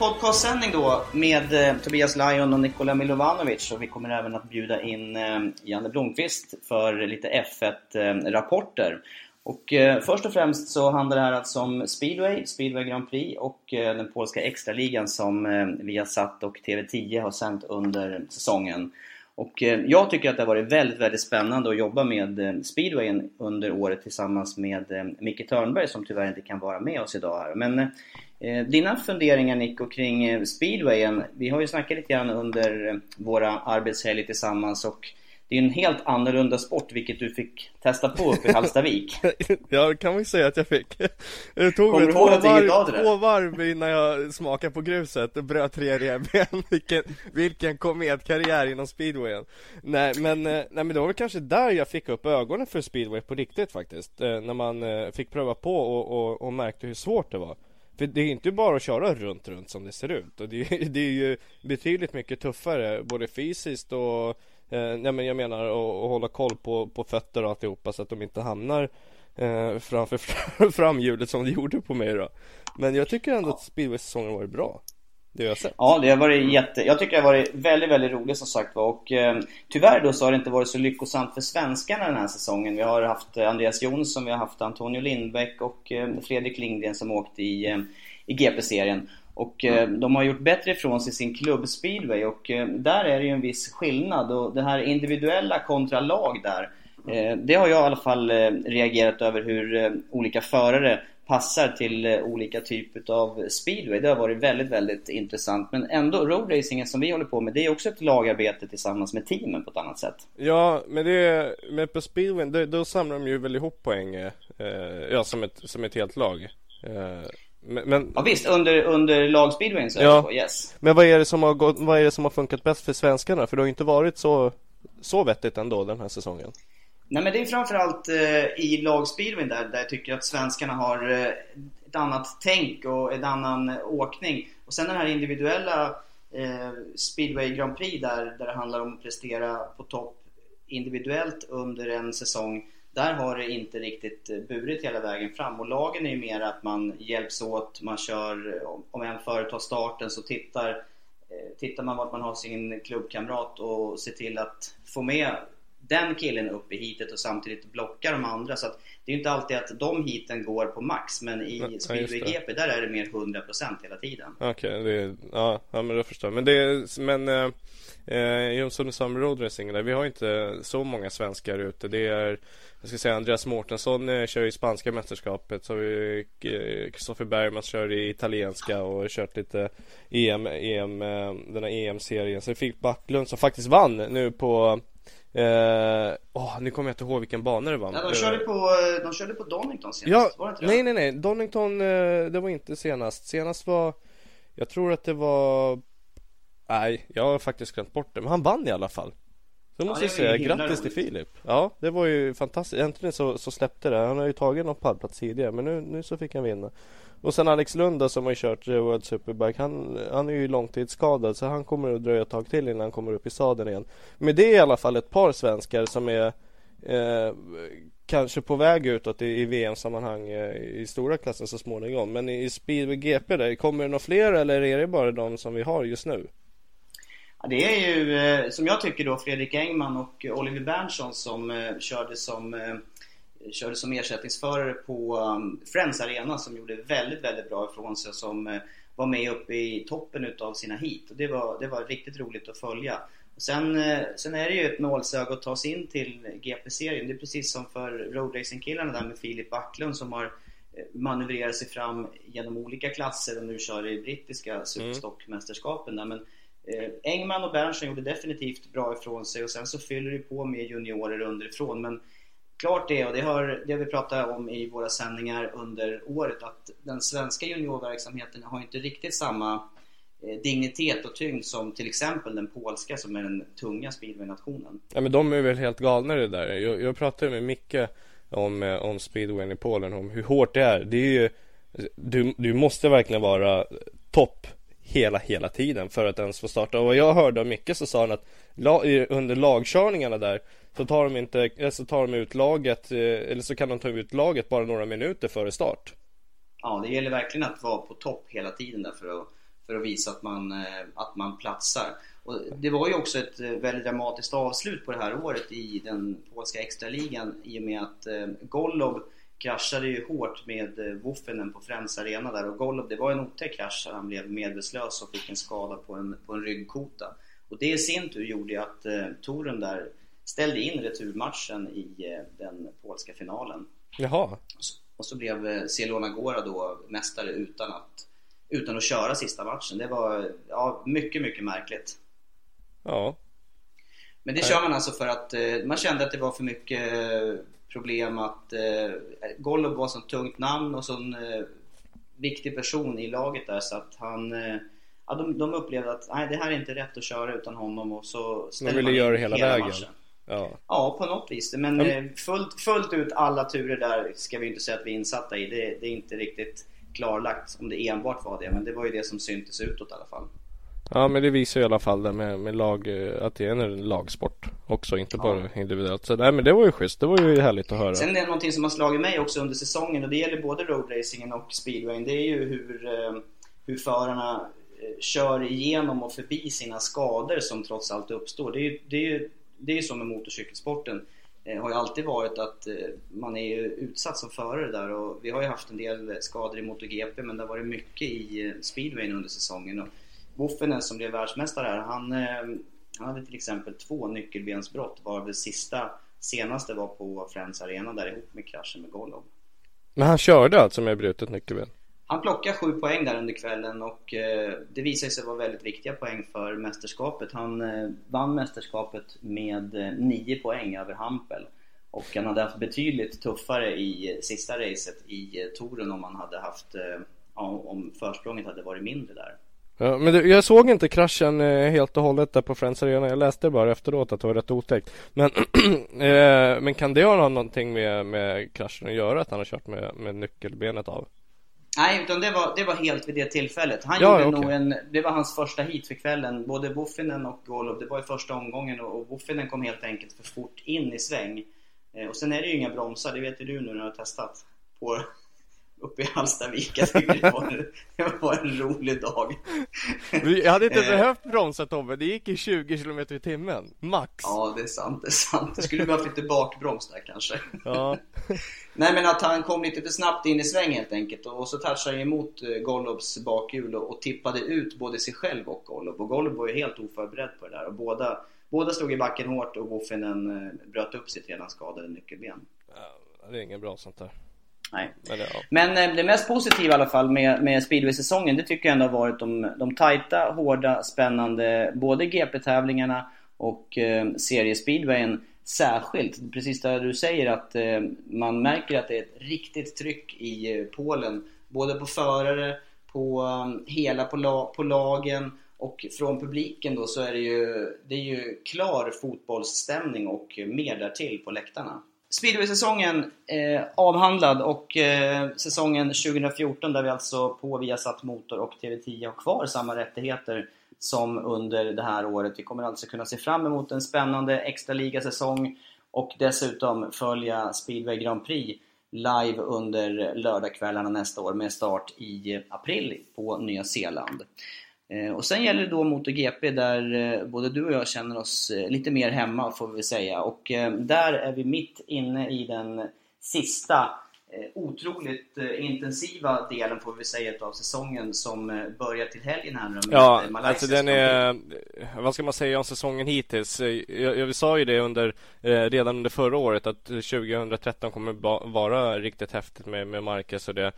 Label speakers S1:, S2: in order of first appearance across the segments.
S1: podcastsändning då med eh, Tobias Lajon och Nikola Milovanovic och vi kommer även att bjuda in eh, Janne Blomqvist för lite F1-rapporter. Eh, och eh, först och främst så handlar det här alltså om speedway, speedway Grand Prix och eh, den polska extraligan som eh, Viasat och TV10 har sänt under säsongen. Och eh, jag tycker att det har varit väldigt, väldigt spännande att jobba med eh, speedwayen under året tillsammans med eh, Micke Törnberg som tyvärr inte kan vara med oss idag här. Men eh, dina funderingar Nico kring eh, speedwayen? Vi har ju snackat lite grann under eh, våra arbetshelger tillsammans och det är en helt annorlunda sport vilket du fick testa på uppe i Hallstavik.
S2: ja, det kan man ju säga att jag fick. Det tog
S1: Kommer
S2: mig två varv, två varv innan jag smakade på gruset och bröt tre revben. Vilken, vilken kometkarriär inom speedwayen. Nej men, eh, nej men det var väl kanske där jag fick upp ögonen för speedway på riktigt faktiskt. Eh, När man eh, fick pröva på och, och, och märkte hur svårt det var. För det är inte bara att köra runt, runt som det ser ut. Och det, är- det är ju betydligt mycket tuffare, både fysiskt och Eh, nej men jag menar att, hålla koll på, på fötter och alltihopa så att de inte hamnar eh, framför framhjulet som det gjorde på mig då. Men jag tycker ändå att speedway-säsongen varit bra. Det har sett.
S1: Ja, det har varit jätte... Jag tycker det har varit väldigt, väldigt roligt som sagt var. Och eh, tyvärr då så har det inte varit så lyckosamt för svenskarna den här säsongen. Vi har haft eh, Andreas Jonsson, vi har haft Antonio Lindbäck och eh, Fredrik Lindgren som åkt i, eh, i GP-serien. Och eh, de har gjort bättre ifrån sig sin klubbspeedway och eh, där är det ju en viss skillnad. Och det här individuella kontra lag där. Det har jag i alla fall reagerat över hur olika förare passar till eh, olika typer av speedway. Det har varit väldigt, väldigt intressant. Men ändå, roadracingen som vi håller på med, det är också ett lagarbete tillsammans med teamen på ett annat sätt.
S2: Ja, men det men på speedway, då, då samlar de ju väl ihop poäng eh, Ja, som ett, som ett helt lag eh, men, men,
S1: Ja visst, under, under lagspeedwayen så är det
S2: Ja.
S1: så, yes.
S2: men vad är det som har gått, vad är det som har funkat bäst för svenskarna? För det har ju inte varit så Så vettigt ändå den här säsongen
S1: Nej men det är framförallt eh, i lagspeedwayen där, där jag tycker att svenskarna har eh, ett annat tänk och en annan åkning. Och sen den här individuella eh, speedway Grand Prix där, där det handlar om att prestera på topp individuellt under en säsong. Där har det inte riktigt eh, burit hela vägen fram och lagen är ju mer att man hjälps åt, man kör, om- en företar starten så tittar eh, Tittar man vart man har sin klubbkamrat och ser till att få med den killen upp i heatet och samtidigt blocka de andra. Så att det är inte alltid att de heaten går på max men
S2: Ja,
S1: i
S2: just
S1: speedway
S2: det.
S1: GP där är det mer 100% hela tiden.
S2: Okej, är, ja, ja men jag förstår Men det är, men eh, eh, och Summer Road Racing där, vi har inte så många svenskar ute Det är Jag ska säga Andreas Mårtensson eh, kör i spanska mästerskapet Så har vi eh, Kristoffer Bergman kör i italienska och har kört lite EM, EM eh, den här EM-serien Sen Filip Backlund som faktiskt vann nu på eh, Åh, nu kommer jag inte ihåg vilken bana det var.
S1: Ja, de,
S2: Eh,
S1: körde på, de körde på Donington senast,
S2: Ja,
S1: var det inte det?
S2: nej nej nej, Donington eh, det var inte senast. Senast var Jag tror att det var Nej, jag har faktiskt glömt bort det Men han vann i alla fall. Så måste jag säga grattis till. Filip. Ja, det var ju fantastiskt. Äntligen så, så släppte det. Han har ju tagit någon pallplats tidigare Men nu, nu så fick han vinna och sen Alex Lunda som har kört World Superbike han, han är ju långtidsskadad Så han kommer att dröja ett tag till innan han kommer upp i sadeln igen Men det är i alla fall ett par svenskar som är eh, kanske på väg utåt i, i VM-sammanhang eh, i stora klassen så småningom. Men i speedway GP där, kommer det några fler eller är det bara de som vi har just nu?
S1: Ja, det är ju, eh, som jag tycker då, Fredrik Engman och Oliver Berntsson som eh, körde som eh, körde som ersättningsförare på um, Friends Arena som gjorde väldigt, väldigt bra ifrån sig och som eh, var med uppe i toppen utav sina heat. Och det var, det var riktigt roligt att följa. Och sen, eh, sen är det ju ett nålsöga att ta sig in till GP-serien. Det är precis som för roadracing-killarna där med Filip Backlund som har eh, manövrerat sig fram genom olika klasser och nu kör i brittiska superstockmästerskapen där. Men eh, Engman och Berntsson gjorde definitivt bra ifrån sig och sen så fyller det på med juniorer underifrån. Men klart det, och det har, det har vi pratat om i våra sändningar under året, att den svenska juniorverksamheten har inte riktigt samma eh, dignitet och tyngd som till exempel den polska som är den tunga speedwaynationen.
S2: Ja men de är väl helt galna det där. Jag, jag pratade med Micke om, eh, om speedwayen i Polen, om hur hårt det är. Det är ju, du, du måste verkligen vara topp hela, hela tiden för att ens få starta. Och vad jag hörde av Micke så sa han att under lagkörningarna där så tar de inte, eh, så tar de ut laget, eh, eller så kan de ta ut laget bara några minuter före start.
S1: Ja, det gäller verkligen att vara på topp hela tiden där för att, för att visa att man, eh, att man platsar. Och det var ju också ett väldigt dramatiskt avslut på det här året i den polska extraligan i och med att Golov kraschade ju hårt med eh, Woffenen på Friends Arena där och Golov, det var en otäck krasch. Han blev medvetslös och fick en skada på en, på en ryggkota. Och det i sin tur gjorde ju att eh, Toren där ställde in returmatchen i eh, den polska finalen.
S2: Jaha.
S1: Och så blev eh, Celona Gora då mästare utan att, utan att köra sista matchen. Det var ja, mycket, mycket märkligt.
S2: Ja.
S1: Men det kör man alltså för att eh, man kände att det var för mycket eh, problem att eh, Golub var så tungt namn och sån eh, viktig person i laget där så att han eh, Ja, de, de upplevde att nej, det här är inte rätt att köra utan honom och så
S2: De ville göra det hela, hela vägen.
S1: Matchen.
S2: Ja.
S1: ja, på något vis. Men mm. fullt, fullt ut alla turer där ska vi inte säga att vi är insatta i. Det, det, är inte riktigt klarlagt om det enbart var det. Men det var ju det som syntes utåt i alla fall.
S2: Ja men det visar ju i alla fall det med, med lag, eh, att det är en lagsport också, inte ja. bara individuellt. Så nej men det var ju schysst, det var ju härligt att höra.
S1: Sen är det någonting som har slagit mig också under säsongen och det gäller både roadracingen och speedwayen. Det är ju hur, eh, hur förarna kör igenom och förbi sina skador som trots allt uppstår. Det är ju det är, det är så med motorcykelsporten. Det har ju alltid varit att eh, man är utsatt som förare där och vi har ju haft en del skador i MotoGP men det har varit mycket i eh, speedwayen under säsongen. Och Woffenen som blev världsmästare här, han, eh, han hade till exempel två nyckelbensbrott varav det sista senaste var på Friends Arena där ihop med kraschen med Golov.
S2: Men han körde alltså med brutet nyckelben?
S1: Han plockade sju poäng där under kvällen och eh, det visade sig vara väldigt viktiga poäng för mästerskapet. Han eh, vann mästerskapet med nio poäng över Hampel. Och han hade haft betydligt tuffare i sista racet i touren om han hade haft, om försprånget hade varit mindre där.
S2: Ja, men du, jag såg inte kraschen helt och hållet där på Friends Arena. Jag läste bara efteråt att det var rätt otäckt. Men, men kan det ha någonting med, med kraschen att göra? Att han har kört med, med nyckelbenet av?
S1: Nej, utan det var, det var helt vid det tillfället. Han ja, gjorde okay. en, det var hans första hit för kvällen. Både Woffinen och Golov, det var i första omgången och, Woffinen kom helt enkelt för fort in i sväng. Eh, och sen är det ju inga bromsar, det vet ju du nu när du har testat. På, uppe i Hallstavik. Jag tycker det var, det var en rolig dag.
S2: Jag hade inte eh. behövt bromsa Tobbe, det gick i 20 km i timmen, max.
S1: Ja, det är sant, det är sant. Det skulle behövt lite bakbroms där kanske. Ja. Nej men att han kom lite för snabbt in i sväng helt enkelt och så touchade han emot eh, Golubs bakhjul och tippade ut både sig själv och Golub. Och Golub var ju helt oförberedd på det där och båda, båda slog i backen hårt och Woffinen eh, bröt upp sitt redan skadade nyckelben.
S2: Ja, det är inget bra sånt där.
S1: Nej. Men, det, ja. Men eh, det mest positiva i alla fall med, med speedway-säsongen det tycker jag ändå har varit de, de tajta, hårda, spännande både GP-tävlingarna och eh, seriespeedwayen särskilt. Precis där du säger att eh, man märker att det är ett riktigt tryck i eh, Polen. Både på förare, på um, hela på, la, på lagen och från publiken då så är det ju, det är ju klar fotbollsstämning och mer därtill på läktarna. Speedway-säsongen eh, avhandlad och eh, säsongen 2014 där vi alltså på Viasat Motor och TV10 har kvar samma rättigheter som under det här året. Vi kommer alltså kunna se fram emot en spännande extra ligasäsong och dessutom följa Speedway Grand Prix live under lördagskvällarna nästa år med start i april på Nya Zeeland. Eh, och sen gäller det då MotoGP där eh, både du och jag känner oss eh, lite mer hemma får vi säga. Och där är vi mitt inne i den sista otroligt intensiva delen får vi säga av säsongen som börjar till helgen här nu.
S2: Ja, alltså den är, vad ska man säga om säsongen hittills? Jag, jag sa ju det under, redan under förra året att 2013 kommer vara riktigt häftigt med, med Marcus och det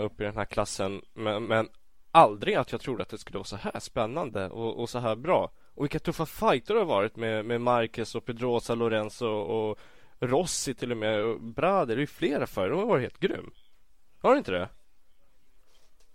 S2: upp i den här klassen. Men, men aldrig att jag trodde att det skulle vara så här spännande och, och så här bra. Och vilka tuffa fighter det har varit med, med Marquez och Pedrosa, Lorenzo och Rossi till och med. Och Brader, det är ju flera förare. De har varit helt grym. Har du inte det?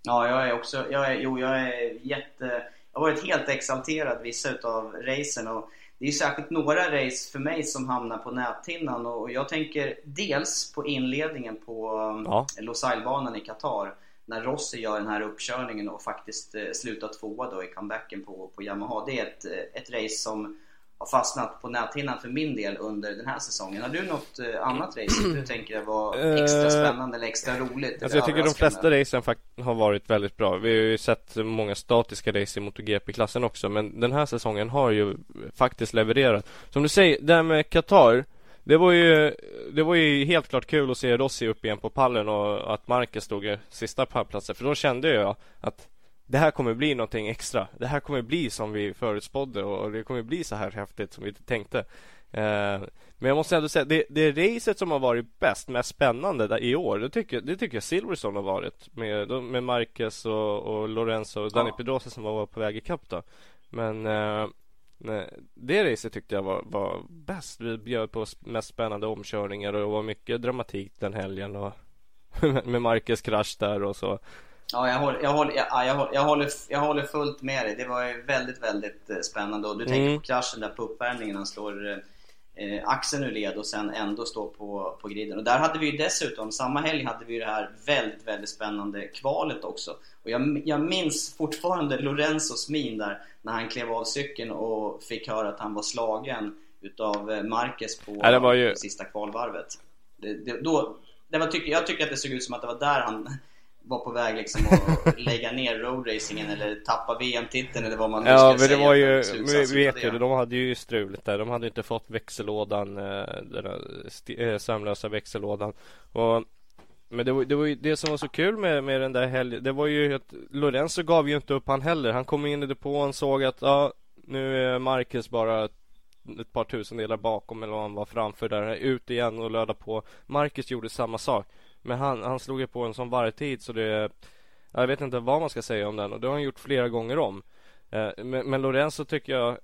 S1: Ja, jag är också, jag är, jo jag är jätte, jag har varit helt exalterad vissa utav racen och det är ju särskilt några race för mig som hamnar på näthinnan och jag tänker dels på inledningen på ja. Losailbanan i Qatar när Rossi gör den här uppkörningen och faktiskt eh, slutar tvåa då i comebacken på, på Yamaha. Det är ett, eh, ett race som har fastnat på näthinnan för min del under den här säsongen. Har du något eh, annat race som du tänker var extra spännande eller extra roligt?
S2: Alltså jag tycker de flesta racen har varit väldigt bra. Vi har ju sett många statiska race i MotoGP-klassen också. Men den här säsongen har ju faktiskt levererat. Som du säger, det här med Qatar. Det var ju, det var ju helt klart kul att se Rossi upp igen på pallen och att Marquez stod i sista pallplatsen. För då kände jag att det här kommer bli någonting extra. Det här kommer bli som vi förutspådde och det kommer bli så här häftigt som vi tänkte. Eh, men jag måste ändå säga, det, det racet som har varit bäst, mest spännande där i år, det tycker, det tycker jag Silverstone har varit. Med, med Marquez och, och Lorenzo och Dani
S1: Ja.
S2: Pedrosa som var på väg ikapp då. Men eh, det racet tyckte jag var, var bäst. Vi bjöd på mest spännande omkörningar och det var mycket dramatik den helgen och med Marquez krasch där och så.
S1: Ja, jag håller, jag, håller, ja, jag, håller, jag, håller, jag håller fullt med dig. Det var ju väldigt, väldigt eh, spännande. Och du tänker
S2: Mm.
S1: på kraschen där på uppvärmningen. Han slår eh, axeln ur led och sen ändå står på, på griden. Och där hade vi ju dessutom, samma helg hade vi ju det här väldigt, väldigt spännande kvalet också. Och jag, jag minns fortfarande Lorenzos min där när han klev av cykeln och fick höra att han var slagen utav eh, Marquez på
S2: Ja, ju-
S1: sista kvalvarvet. Det, det, då, det var, jag tycker att det såg ut som att det var där han var på väg liksom att lägga ner roadracingen eller tappa VM-titeln eller vad man nu
S2: Ja
S1: ska
S2: men det
S1: säga
S2: var ju, vi vet ju, de hade ju struligt där. De hade inte fått växellådan, eh, den där sti- eh, växellådan. Och, men det var, det var ju det som var så kul med, med den där helgen. Det var ju att Lorenzo gav ju inte upp han heller. Han kom in i depån, såg att ja, nu är Marcus bara ett par tusendelar bakom eller vad han var framför där. Ut igen och löda på. Marcus gjorde samma sak. Men han, han slog ju på en sån varvtid så det Jag vet inte vad man ska säga om den och det har han gjort flera gånger om. Eh, Men, men Lorenzo tycker jag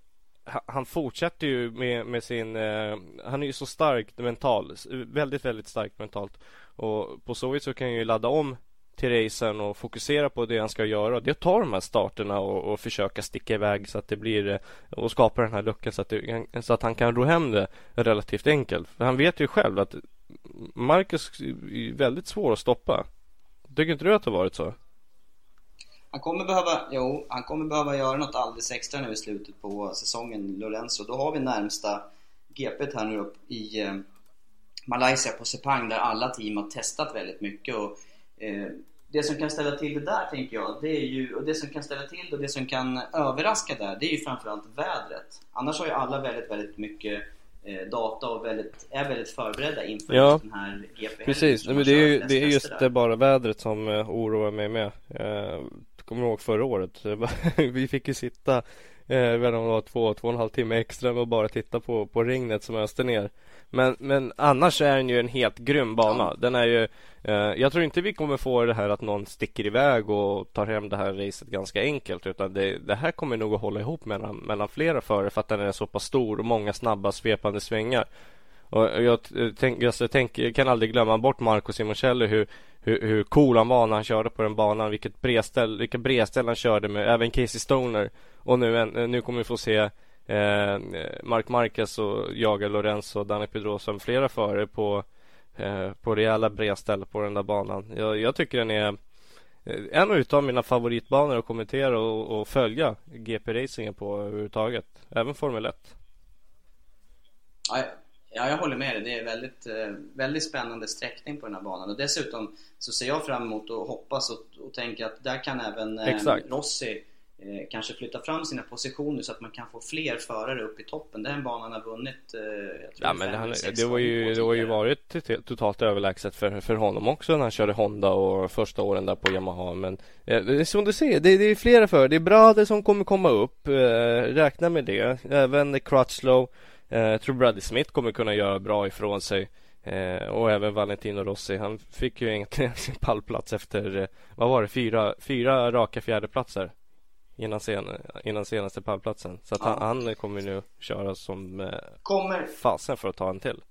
S2: han fortsätter ju med, med sin eh, Han är ju så starkt mental Väldigt väldigt starkt mentalt. Och på så vis så kan han ju ladda om Till racen och fokusera på det han ska göra. Det tar de här starterna och, och försöka sticka iväg så att det blir eh, Och skapa den här luckan så att, det, så att han kan ro hem det Relativt enkelt. För han vet ju själv att Marcus är väldigt svår att stoppa Tycker inte du att det har varit så?
S1: Han kommer behöva, jo, han kommer behöva göra något alldeles extra nu i slutet på säsongen, Lorenzo. Då har vi närmsta GP här nu upp i eh, Malaysia på Sepang där alla team har testat väldigt mycket. Och, eh, det som kan ställa till det där tänker jag, det är ju, och det som kan ställa till det och det som kan överraska där, det är ju framförallt vädret. Annars har ju alla väldigt, väldigt mycket data och väldigt, är väldigt förberedda inför
S2: Ja.
S1: just den här GP
S2: Precis,
S1: som
S2: men det är ju det är just det bara vädret som eh, oroar mig med. Eh, kommer ihåg förra året? Vi fick ju sitta, eh, jag vet inte om det var två, två och en halv timme extra med att bara titta på, på regnet som öste ner. Men, men annars är den ju en helt grym bana.
S1: Ja.
S2: Den är ju, eh, jag tror inte vi kommer få det här att någon sticker iväg och tar hem det här racet ganska enkelt. Utan det, det här kommer nog att hålla ihop mellan, mellan flera förare för att den är så pass stor och många snabba svepande svängar. Och jag, eh, tänk, jag, tänk, jag kan aldrig glömma bort Marco Simoncelli hur, hur, hur cool han var när han körde på den banan. Vilket bredställ, vilka bredställ han körde med. Även Casey Stoner. Och nu, nu kommer vi få se eh, Mark Marquez och jaga Lorenzo och Danny Pedrosa med flera förare på, eh, på rejäla bredställ på den där banan. Jag, jag tycker den är eh, en utav mina favoritbanor att kommentera och, och följa GP-racingen på överhuvudtaget. Även Formel 1.
S1: Ja, jag- ja, jag håller med dig. Det är väldigt, eh, väldigt spännande sträckning på den här banan. Och dessutom så ser jag fram emot och hoppas och, och tänker att där kan även eh,
S2: Exakt.
S1: Rossi eh, kanske flytta fram sina positioner så att man kan få fler förare upp i toppen. Den banan har vunnit, eh, jag tror
S2: Ja men han, det var ju, det var ju varit totalt överlägset för, för honom också när han körde Honda och första åren där på Yamaha Men eh, det är som du säger, det, det är flera för Det är Brade som kommer komma upp, eh, räkna med det. Även Crutchlow Jag tror Bradley Smith kommer kunna göra bra ifrån sig eh, Och även Valentino Rossi. Han fick ju egentligen sin pallplats efter, eh, vad var det, fyra, fyra raka fjärdeplatser Innan, sen, innan senaste pallplatsen Så att
S1: Ja.
S2: han, han kommer nu köra som eh,
S1: Kommer,
S2: fasen för att ta en till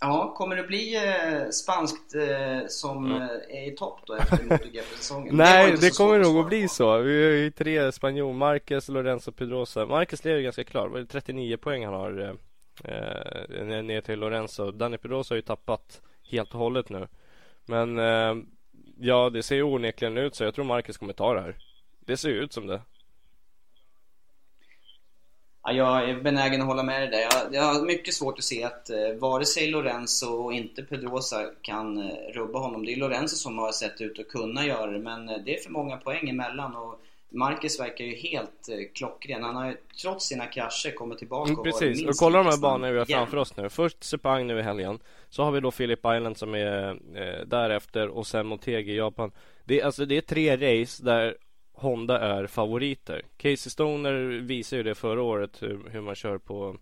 S1: ja, kommer det bli eh, spanskt eh, som
S2: Mm.
S1: eh, är i topp då efter MotoGP-säsongen?
S2: Nej, det
S1: så
S2: kommer nog att bli så. Vi har ju tre spanjor, Marquez, Lorenzo, Pedrosa. Marquez leder ganska klar. Det är 39 poäng han har eh, ner till Lorenzo. Danny Pedrosa har ju tappat helt och hållet nu. Men ja, det ser ju onekligen ut så. Jag tror Marcus kommer ta det här. Det ser ju ut som det.
S1: Ja, jag är benägen att hålla med dig där. Jag, jag har mycket svårt att se att eh, vare sig Lorenzo och inte Pedrosa kan eh, rubba honom. Det är Lorenzo som har sett ut att kunna göra det, men eh, det är för många poäng emellan. Och Marcus verkar ju helt eh, klockren. Han har ju trots sina krascher kommit tillbaka
S2: mm, Precis, och, och kolla de här banorna vi har framför oss nu. Först Sepang nu i helgen. Så har vi då Philip Island som är eh, därefter och sen Motegi i Japan. Det är, alltså, det är tre race där Honda är favoriter. Casey Stoner visade ju det förra året hur, hur man kör på,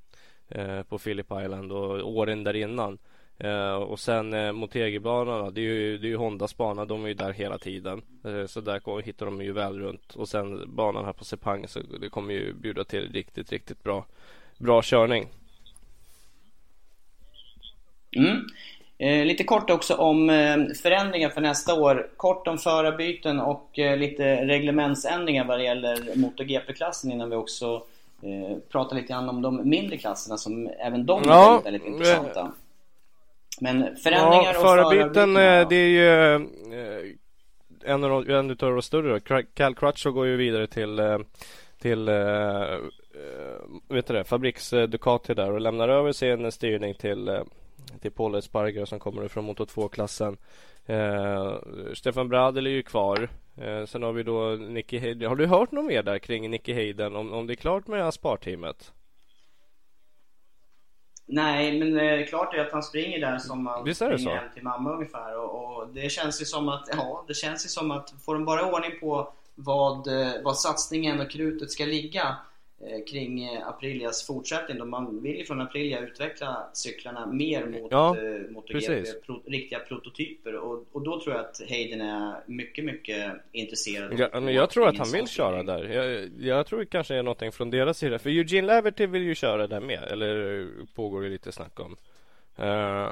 S2: eh, på Phillip Island och åren där innan. Eh, och sen eh, Motegi-banan det är ju, det är ju Hondas bana, de är ju där hela tiden. Eh, så där hittar de ju väl runt. Och sen banan här på Sepang så det kommer ju bjuda till riktigt, riktigt bra, bra körning.
S1: Mm. Eh, lite kort också om eh, förändringar för nästa år. Kort om förarbyten och eh, lite reglementsändringar vad det gäller MotoGP-klassen innan vi också pratar lite grann om de mindre klasserna som även de ja, är väldigt, väldigt intressanta. Men förändringar ja, och förarbyten,
S2: eh, det är ju eh, en av, en av de större då. Cal Crutcher går ju vidare till till vet du det, Fabriks Ducati där och lämnar över sin styrning till till Paul Espargaro som kommer från Moto 2-klassen. Eh, Stefan Bradel är ju kvar. Eh, sen har vi då Nicky Hayden. Har du hört något mer där kring Nicky Hayden? Om, om det är klart med Aspar-teamet?
S1: Nej, men eh, klart är att han springer där som Visst det springer så? hem till mamma ungefär. Och, och, det känns ju som att, ja, det känns ju som att får de bara ordning på vad, eh, vad satsningen och krutet ska ligga kring eh, Aprilias fortsättning. Då man vill ju från Aprilia utveckla cyklarna mer mot ja, eh, MotoGP, pro, riktiga prototyper. Och, och, då tror jag att Hayden är mycket, mycket intresserad.
S2: Ja, men jag tror att han vill köra där. Jag, jag tror det kanske är någonting från deras sida. För Eugene Laverty vill ju köra där med. Eller pågår det lite snack om. Uh,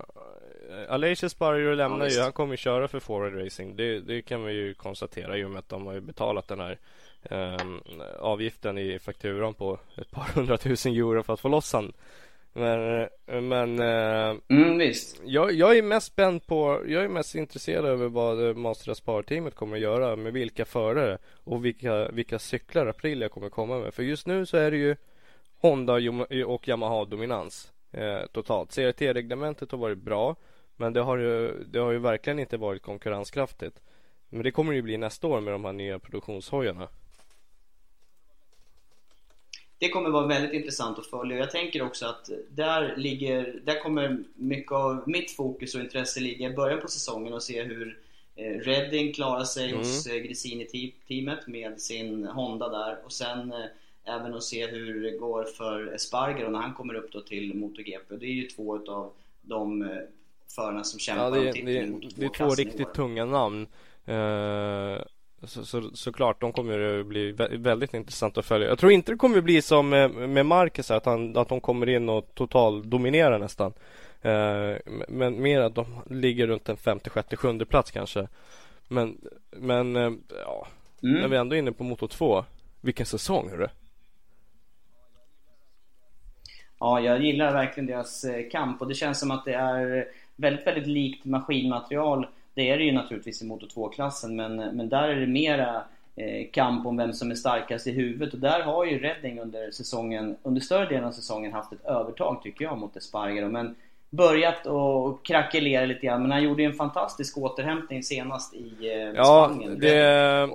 S2: Aleix Espargaro lämnar ja, ju. Han kommer ju köra för Forward Racing. Det, det kan vi ju konstatera i och med att de har ju betalat den här eh, avgiften i fakturan på ett par hundratusen euro för att få loss han. Men, men eh,
S1: mm, visst.
S2: Jag, jag är mest spänd på, jag är mest intresserad över vad Master Spar-teamet kommer att göra med vilka förare och vilka, vilka cyklar Aprilia kommer komma med. För just nu så är det ju Honda och Yamaha dominans eh, totalt. CRT-reglementet har varit bra men det har, ju, det har ju verkligen inte varit konkurrenskraftigt. Men det kommer ju bli nästa år med de här nya produktionshojarna.
S1: Det kommer vara väldigt intressant att följa. Jag tänker också att där ligger, där kommer mycket av mitt fokus och intresse ligga i början på säsongen och se hur eh, Redding klarar sig mm. hos eh, Gresini-teamet med sin Honda där och sen eh, även att se hur det går för Espargaro när han kommer upp då till MotoGP. Det är ju två utav de förarna som kämpar
S2: ja, det, det, är, det är två riktigt tunga namn. Uh, så, så, såklart, de kommer att bli väldigt intressant att följa. Jag tror inte det kommer bli som med, med Marcus att, han, att de kommer in och total dominerar nästan. Uh, men mer att de ligger runt en 50, 60, 7 plats kanske. Men, men uh, ja, mm. när vi ändå är inne på Moto 2. Vilken säsong hörru.
S1: Ja, jag gillar verkligen deras kamp och det känns som att det är väldigt, väldigt likt maskinmaterial. Det är det ju naturligtvis i Moto 2-klassen men, men där är det mera eh, kamp om vem som är starkast i huvudet. Och där har ju Redding under säsongen, under större delen av säsongen haft ett övertag tycker jag mot Espargaro. Men börjat och krackelera lite grann. Men han gjorde ju en fantastisk återhämtning senast i eh, ja, Spanien.
S2: Det,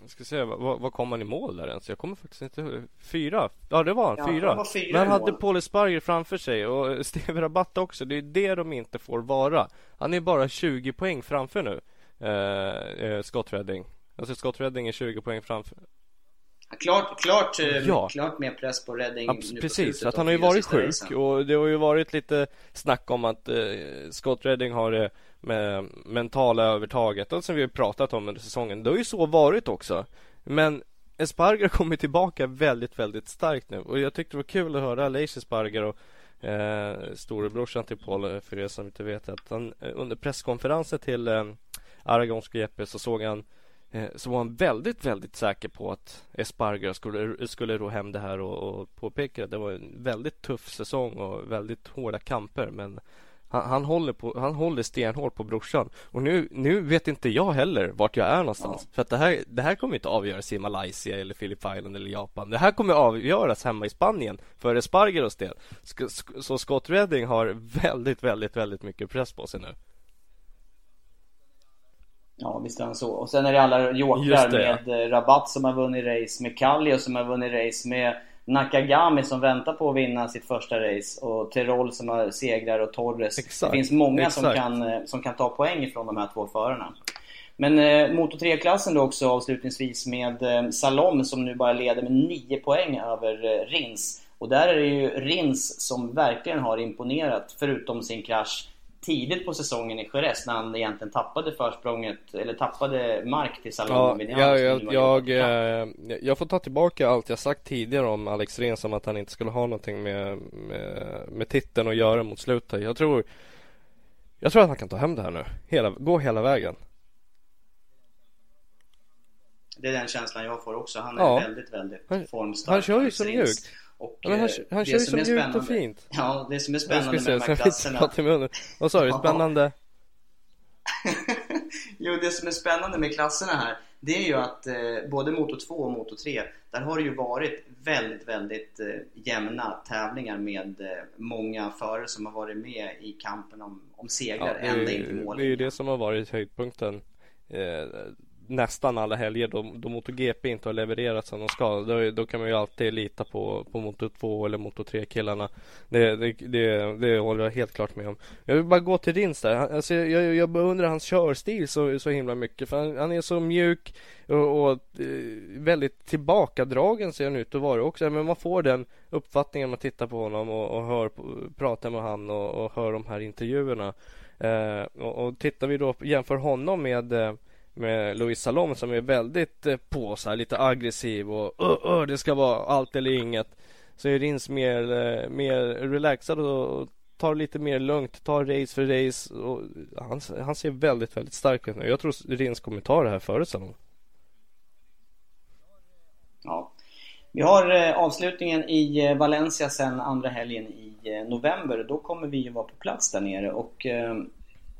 S2: jag ska se, vad, vad kom han i mål där ens? Jag kommer faktiskt inte ihåg. Fyra? Ja det var han, ja, fyra. Var fyra Men han hade Paul Esparger framför sig och Steve Rabatt också. Det är det de inte får vara. Han är bara 20 poäng framför nu. Eh, eh, Scott Redding. Alltså Scott Redding är 20 poäng framför.
S1: Klart, klart, eh, ja. klart mer press på Redding
S2: ja, Precis, att han har ju varit sjuk och det har ju varit lite snack om att eh, Scott Redding har det med mentala övertaget och som vi har pratat om under säsongen. Det har ju så varit också. Men Espargar kommer tillbaka väldigt, väldigt starkt nu och jag tyckte det var kul att höra Aleix Espargar och eh, storebrorsan till Paul, eh, för er som inte vet att han eh, under presskonferensen till eh, Aragonska GP så såg han Eh, så var han väldigt, väldigt säker på att Espargar skulle, skulle ro hem det här och, och påpeka att det var en väldigt tuff säsong och väldigt hårda kamper. Men han, han, håller, på, han håller stenhårt på brorsan. Och nu, nu vet inte jag heller vart jag är någonstans. Ja. För att det här, det här kommer inte avgöras i Malaysia eller Philip Island eller Japan. Det här kommer avgöras hemma i Spanien för Espargaros del. Så Scott Redding har väldigt, väldigt, väldigt mycket press på sig nu.
S1: Ja, visst är han så. Och sen är det alla jokrar med ja. Eh, Rabat som har vunnit race, med Kallio som har vunnit race, med Nakagami som väntar på att vinna sitt första race och Terol som har segrar och Torres. Exakt, det finns många som kan, eh, som kan ta poäng från de här två förarna. Men eh, Moto 3-klassen då också avslutningsvis med eh, Salom som nu bara leder med 9 poäng över eh, Rins. Och där är det ju Rins som verkligen har imponerat förutom sin krasch tidigt på säsongen i Jerez när han egentligen tappade försprånget, eller tappade mark till Salomon
S2: ja, ja, jag, jag, jag, jag, får ta tillbaka allt jag sagt tidigare om Alex Rehn som att han inte skulle ha någonting med, med, med titeln att göra mot slutet. Jag tror Jag tror att han kan ta hem det här nu, hela, gå hela vägen.
S1: Det är den känslan jag får också. Han är ja. väldigt, väldigt formstark.
S2: Han kör ju så mjukt. Och, ja, men han, han kör ju så mjukt och fint.
S1: Ja, det som är spännande med de här klasserna.
S2: Vad sa du? Spännande?
S1: jo, det som är spännande med klasserna här det är ju att eh, både Moto 2 och Moto 3 där har det ju varit väldigt, väldigt eh, jämna tävlingar med eh, många förare som har varit med i kampen om, om segrar ja, ända in till mål.
S2: Det är ju det som har varit höjdpunkten eh, nästan alla helger då, då MotoGP inte har levererat som de ska. Då, då kan man ju alltid lita på, på Moto 2 eller Moto 3 killarna. Det, det, det, det håller jag helt klart med om. Jag vill bara gå till Rins där. Alltså, jag, jag beundrar hans körstil så, så himla mycket. För han, han är så mjuk och, och eh, väldigt tillbakadragen ser han ut att vara också. Men man får den uppfattningen när man tittar på honom och, och hör, pratar med honom och, och hör de här intervjuerna. Eh, och, och tittar vi då jämför honom med eh, med Louis Salom som är väldigt eh, på så här, lite aggressiv och uh, uh, det ska vara allt eller inget. Så är Rins mer, eh, mer relaxad och tar lite mer lugnt, tar race för race och han, han ser väldigt, väldigt stark ut nu. Jag tror Rins kommer ta det här före Salom.
S1: Ja. Vi har eh, avslutningen i Valencia sen andra helgen i november. Då kommer vi ju vara på plats där nere och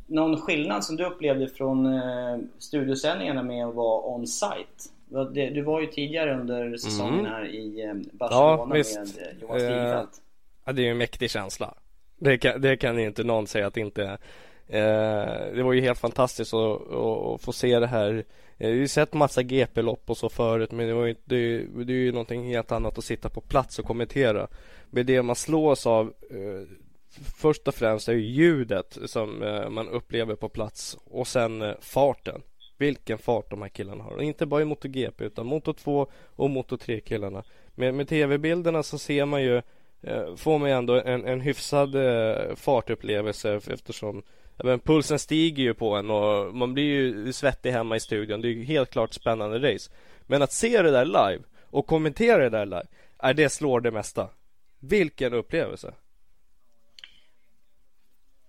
S1: någon skillnad som du upplevde från eh, studiosändningarna med att vara on-site? Du var ju tidigare under säsongen mm. här i eh, Barcelona ja, med eh, Johan Stigfeldt. Eh,
S2: ja, det är ju en mäktig känsla. Det kan, det kan inte någon säga att det inte är. Eh, det var ju helt fantastiskt att, att, få se det här. Jag har ju sett massa GP-lopp och så förut men det, var ju, det, det är ju någonting helt annat att sitta på plats och kommentera. Men det man slås av eh, först och främst är ju ljudet som eh, man upplever på plats och sen eh, farten. Vilken fart de här killarna har. Och inte bara i MotoGP utan Moto2 och Moto3 killarna. Med, med tv-bilderna så ser man ju eh, Får man ju ändå en, en hyfsad fartupplevelse eftersom men pulsen stiger ju på en och man blir ju svettig hemma i studion. Det är ju helt klart spännande race. Men att se det där live och kommentera det där live, är det slår det mesta. Vilken upplevelse!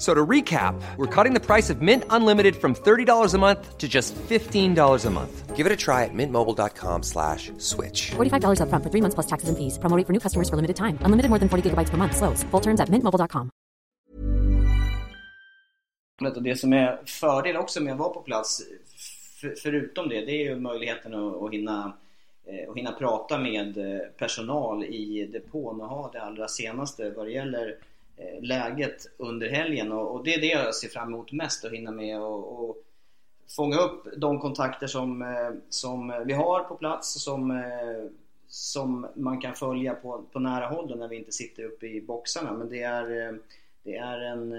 S3: So to recap, we're cutting the price of Mint Unlimited from $30 a month to just $15 a month. Give it a try at mintmobile.com slash switch.
S4: $45 up front for three months plus taxes and fees. Promoting for new customers for limited time. Unlimited more than 40 gigabytes per month. Slows. Full terms at mintmobile.com.
S1: Och det som är fördel också med att vara på plats, för, förutom det, det är ju möjligheten att, att hinna och hinna prata med personal i depån och ha det allra senaste vad det gäller Eh, läget under helgen och, det är det jag ser fram emot mest att hinna med och, och fånga upp de kontakter som, eh, som vi har på plats som eh, som man kan följa på, på nära håll när vi inte sitter uppe i boxarna. Men det är, det är en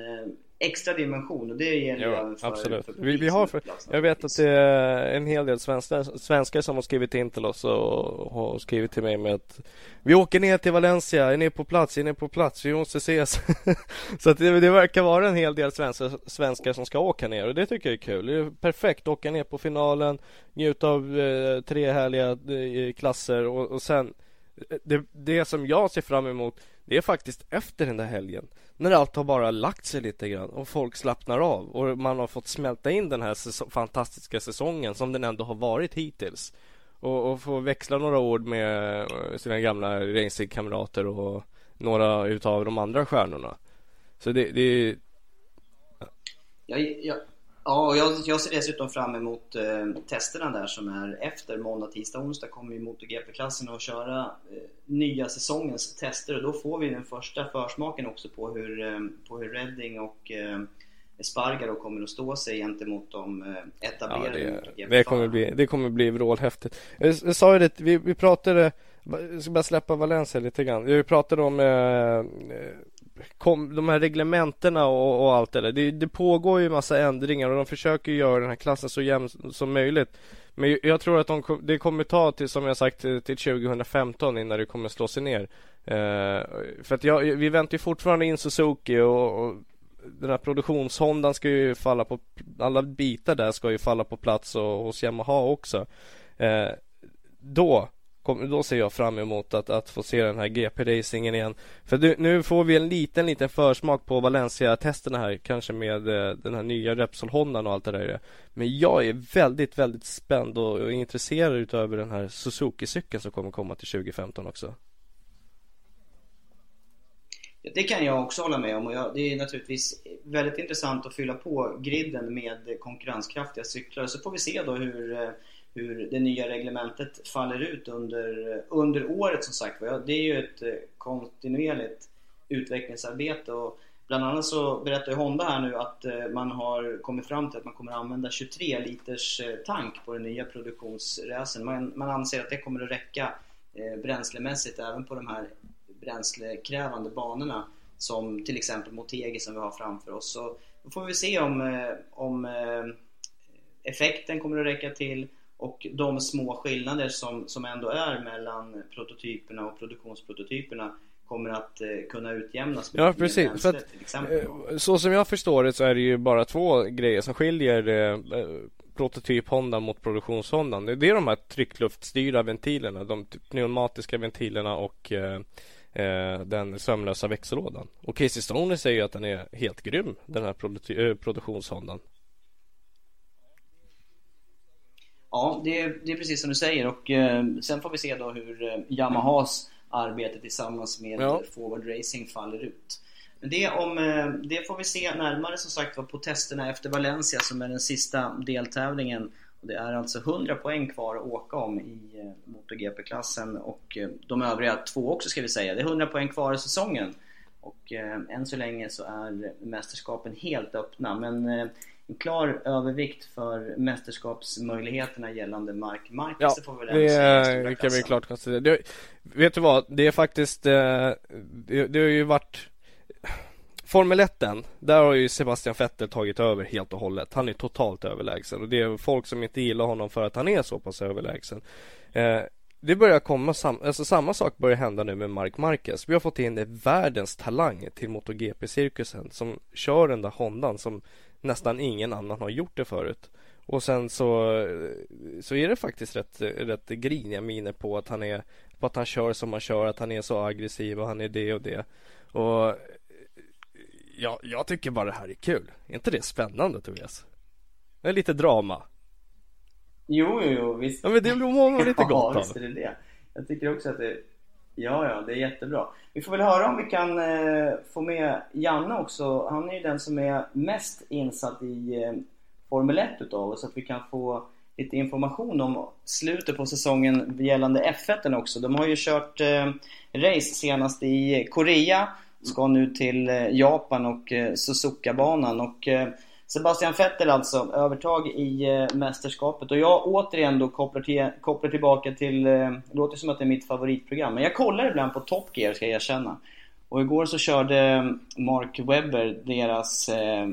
S1: extra dimension och det gäller
S2: ja,
S1: även för,
S2: absolut.
S1: för
S2: vi, vi har för, Jag vet att det är en hel del svenskar, svenskar som har skrivit in till oss och har skrivit till mig med att vi åker ner till Valencia, är ni på plats, är ni på plats, vi måste ses. så att det, det, verkar vara en hel del svenskar, svenskar som ska åka ner och det tycker jag är kul. Det är perfekt, åka ner på finalen, njuta av eh, tre härliga eh, klasser och, och sen eh, det, det som jag ser fram emot det är faktiskt efter den där helgen när allt har bara lagt sig lite grann och folk slappnar av och man har fått smälta in den här säs fantastiska säsongen som den ändå har varit hittills och, och få växla några ord med eh, sina gamla racingkamrater och några utav de andra stjärnorna. Så det, det
S1: jag, jag, Ja, jag, jag ser dessutom fram emot eh, testerna där som är efter måndag, tisdag, onsdag kommer ju MotoGP-klassen att köra eh, nya säsongens tester och då får vi den första försmaken också på hur, eh, på hur Redding och eh, Spargaro kommer att stå sig gentemot de eh, etablerade
S2: ja, det, det, kommer bli, det kommer bli vrålhäftigt. Jag, jag sa ju det, vi, vi pratade, jag ska bara släppa Valencia lite grann. Vi pratade om eh, kom, de här reglementena och, och allt det där. Det, det, pågår ju massa ändringar och de försöker göra den här klassen så jämn som möjligt. Men jag tror att de, det kommer ta till, som jag sagt, eh, till 2015 innan det kommer slå sig ner. Eh, för att jag, vi väntar ju fortfarande in Suzuki och, och den här produktionshondan ska ju falla på alla bitar där ska ju falla på plats och hos Yamaha också. Eh, då då ser jag fram emot att, att få se den här GP-racingen igen. För du, nu får vi en liten, liten försmak på Valencia-testerna här, kanske med eh, den här nya Repsol-Hondan och allt det där. Men jag är väldigt, väldigt spänd och, och intresserad utöver den här Suzuki-cykeln som kommer komma till 2015 också.
S1: Det kan jag också hålla med om och jag, det är naturligtvis väldigt intressant att fylla på griden med konkurrenskraftiga cyklar. Så får vi se då hur eh, hur det nya reglementet faller ut under, under året som sagt Det är ju ett eh, kontinuerligt utvecklingsarbete och bland annat så berättar ju Honda här nu att eh, man har kommit fram till att man kommer använda 23 liters eh, tank på den nya produktionsräsen. Man, man anser att det kommer att räcka bränslemässigt även på de här bränslekrävande banorna som till exempel Motegi som vi har framför oss. Så då får vi se om, om effekten kommer att räcka till och de små skillnader som, som ändå är mellan prototyperna och produktionsprototyperna kommer att eh, kunna utjämnas
S2: Ja precis, bränsle, för att, eh, så som jag förstår det så är det ju bara två grejer som skiljer eh, eh prototyp Honda mot produktions Honda. Det är de här tryckluftstyrda ventilerna, de pneumatiska ventilerna och eh, den sömlösa växellådan. Och Casey Stoner säger ju att den är helt grym, den här produktions Hondan.
S1: Ja, det är, det är precis som du säger och eh, sen får vi se då hur eh, Yamahas arbete tillsammans med ja. Forward Racing faller ut. Men det, om, eh, det får vi se närmare som sagt på testerna efter Valencia som är den sista deltävlingen. Och det är alltså 100 poäng kvar att åka om i eh, MotoGP-klassen och eh, de övriga två också ska vi säga. Det är 100 poäng kvar i säsongen. Och eh, än så länge så är mästerskapen helt öppna men eh, klar övervikt för mästerskapsmöjligheterna gällande Mark Marquez.
S2: Ja, det det, det kan vi klart konstatera. vet du vad, det är faktiskt, eh, det, det har ju varit Formel 1 där har ju Sebastian Vettel tagit över helt och hållet. Han är totalt överlägsen och det är folk som inte gillar honom för att han är så pass överlägsen. Eh, det börjar komma, sam alltså samma sak börjar hända nu med Mark Marquez. Vi har fått in världens talang till MotoGP-cirkusen som kör den där Hondan som nästan ingen annan har gjort det förut. Och sen så, så är det faktiskt rätt, rätt griniga miner på att han är på att han kör som han kör, att han är så aggressiv och han är det och det. Och ja, jag tycker bara det här är kul. Är inte det spännande Tobias? Det är lite drama.
S1: Jo, jo, jo, visst.
S2: Ja, men det blir många lite gott
S1: ja, visst är det det. Jag tycker också att det Ja, ja, det är jättebra. Vi får väl höra om vi kan eh, få med Janne också. Han är ju den som är mest insatt i eh, Formel 1 utav oss, så att vi kan få lite information om slutet på säsongen gällande F1 också. De har ju kört eh, race senast i Korea, ska nu till eh, Japan och eh, Suzuka-banan. Och, eh, Sebastian Vettel alltså, övertag i eh, mästerskapet. Och jag återigen då kopplar, till, kopplar tillbaka till, eh, det låter som att det är mitt favoritprogram, men jag kollar ibland på Top Gear ska jag erkänna. Och igår så körde Mark Webber deras, eh,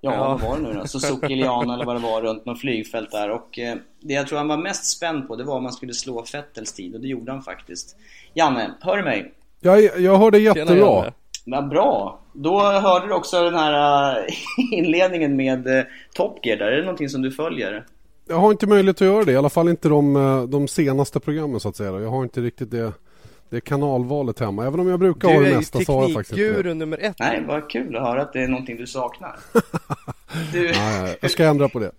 S1: ja,
S2: Ja.
S1: vad var det nu då? Suzuki Liana eller vad det var runt något flygfält där. Och eh, det jag tror han var mest spänd på det var om man skulle slå Vettels tid och det gjorde han faktiskt. Janne, hör du mig?
S5: Jag, jag hör det
S2: Tjena,
S5: jättebra.
S1: Vad bra! Då hörde du också den här äh, inledningen med äh, Top Gear där. Är det någonting som du följer?
S5: Jag har inte möjlighet att göra det, i alla fall inte de, eh, de senaste programmen så att säga. Jag har inte riktigt det, det kanalvalet hemma. Även om jag brukar
S2: Du
S5: ha det mesta så har jag faktiskt inte det.
S2: nummer ett.
S1: Nej, vad kul att höra att det är någonting du saknar. Du,
S5: nej, jag ska ändra på det.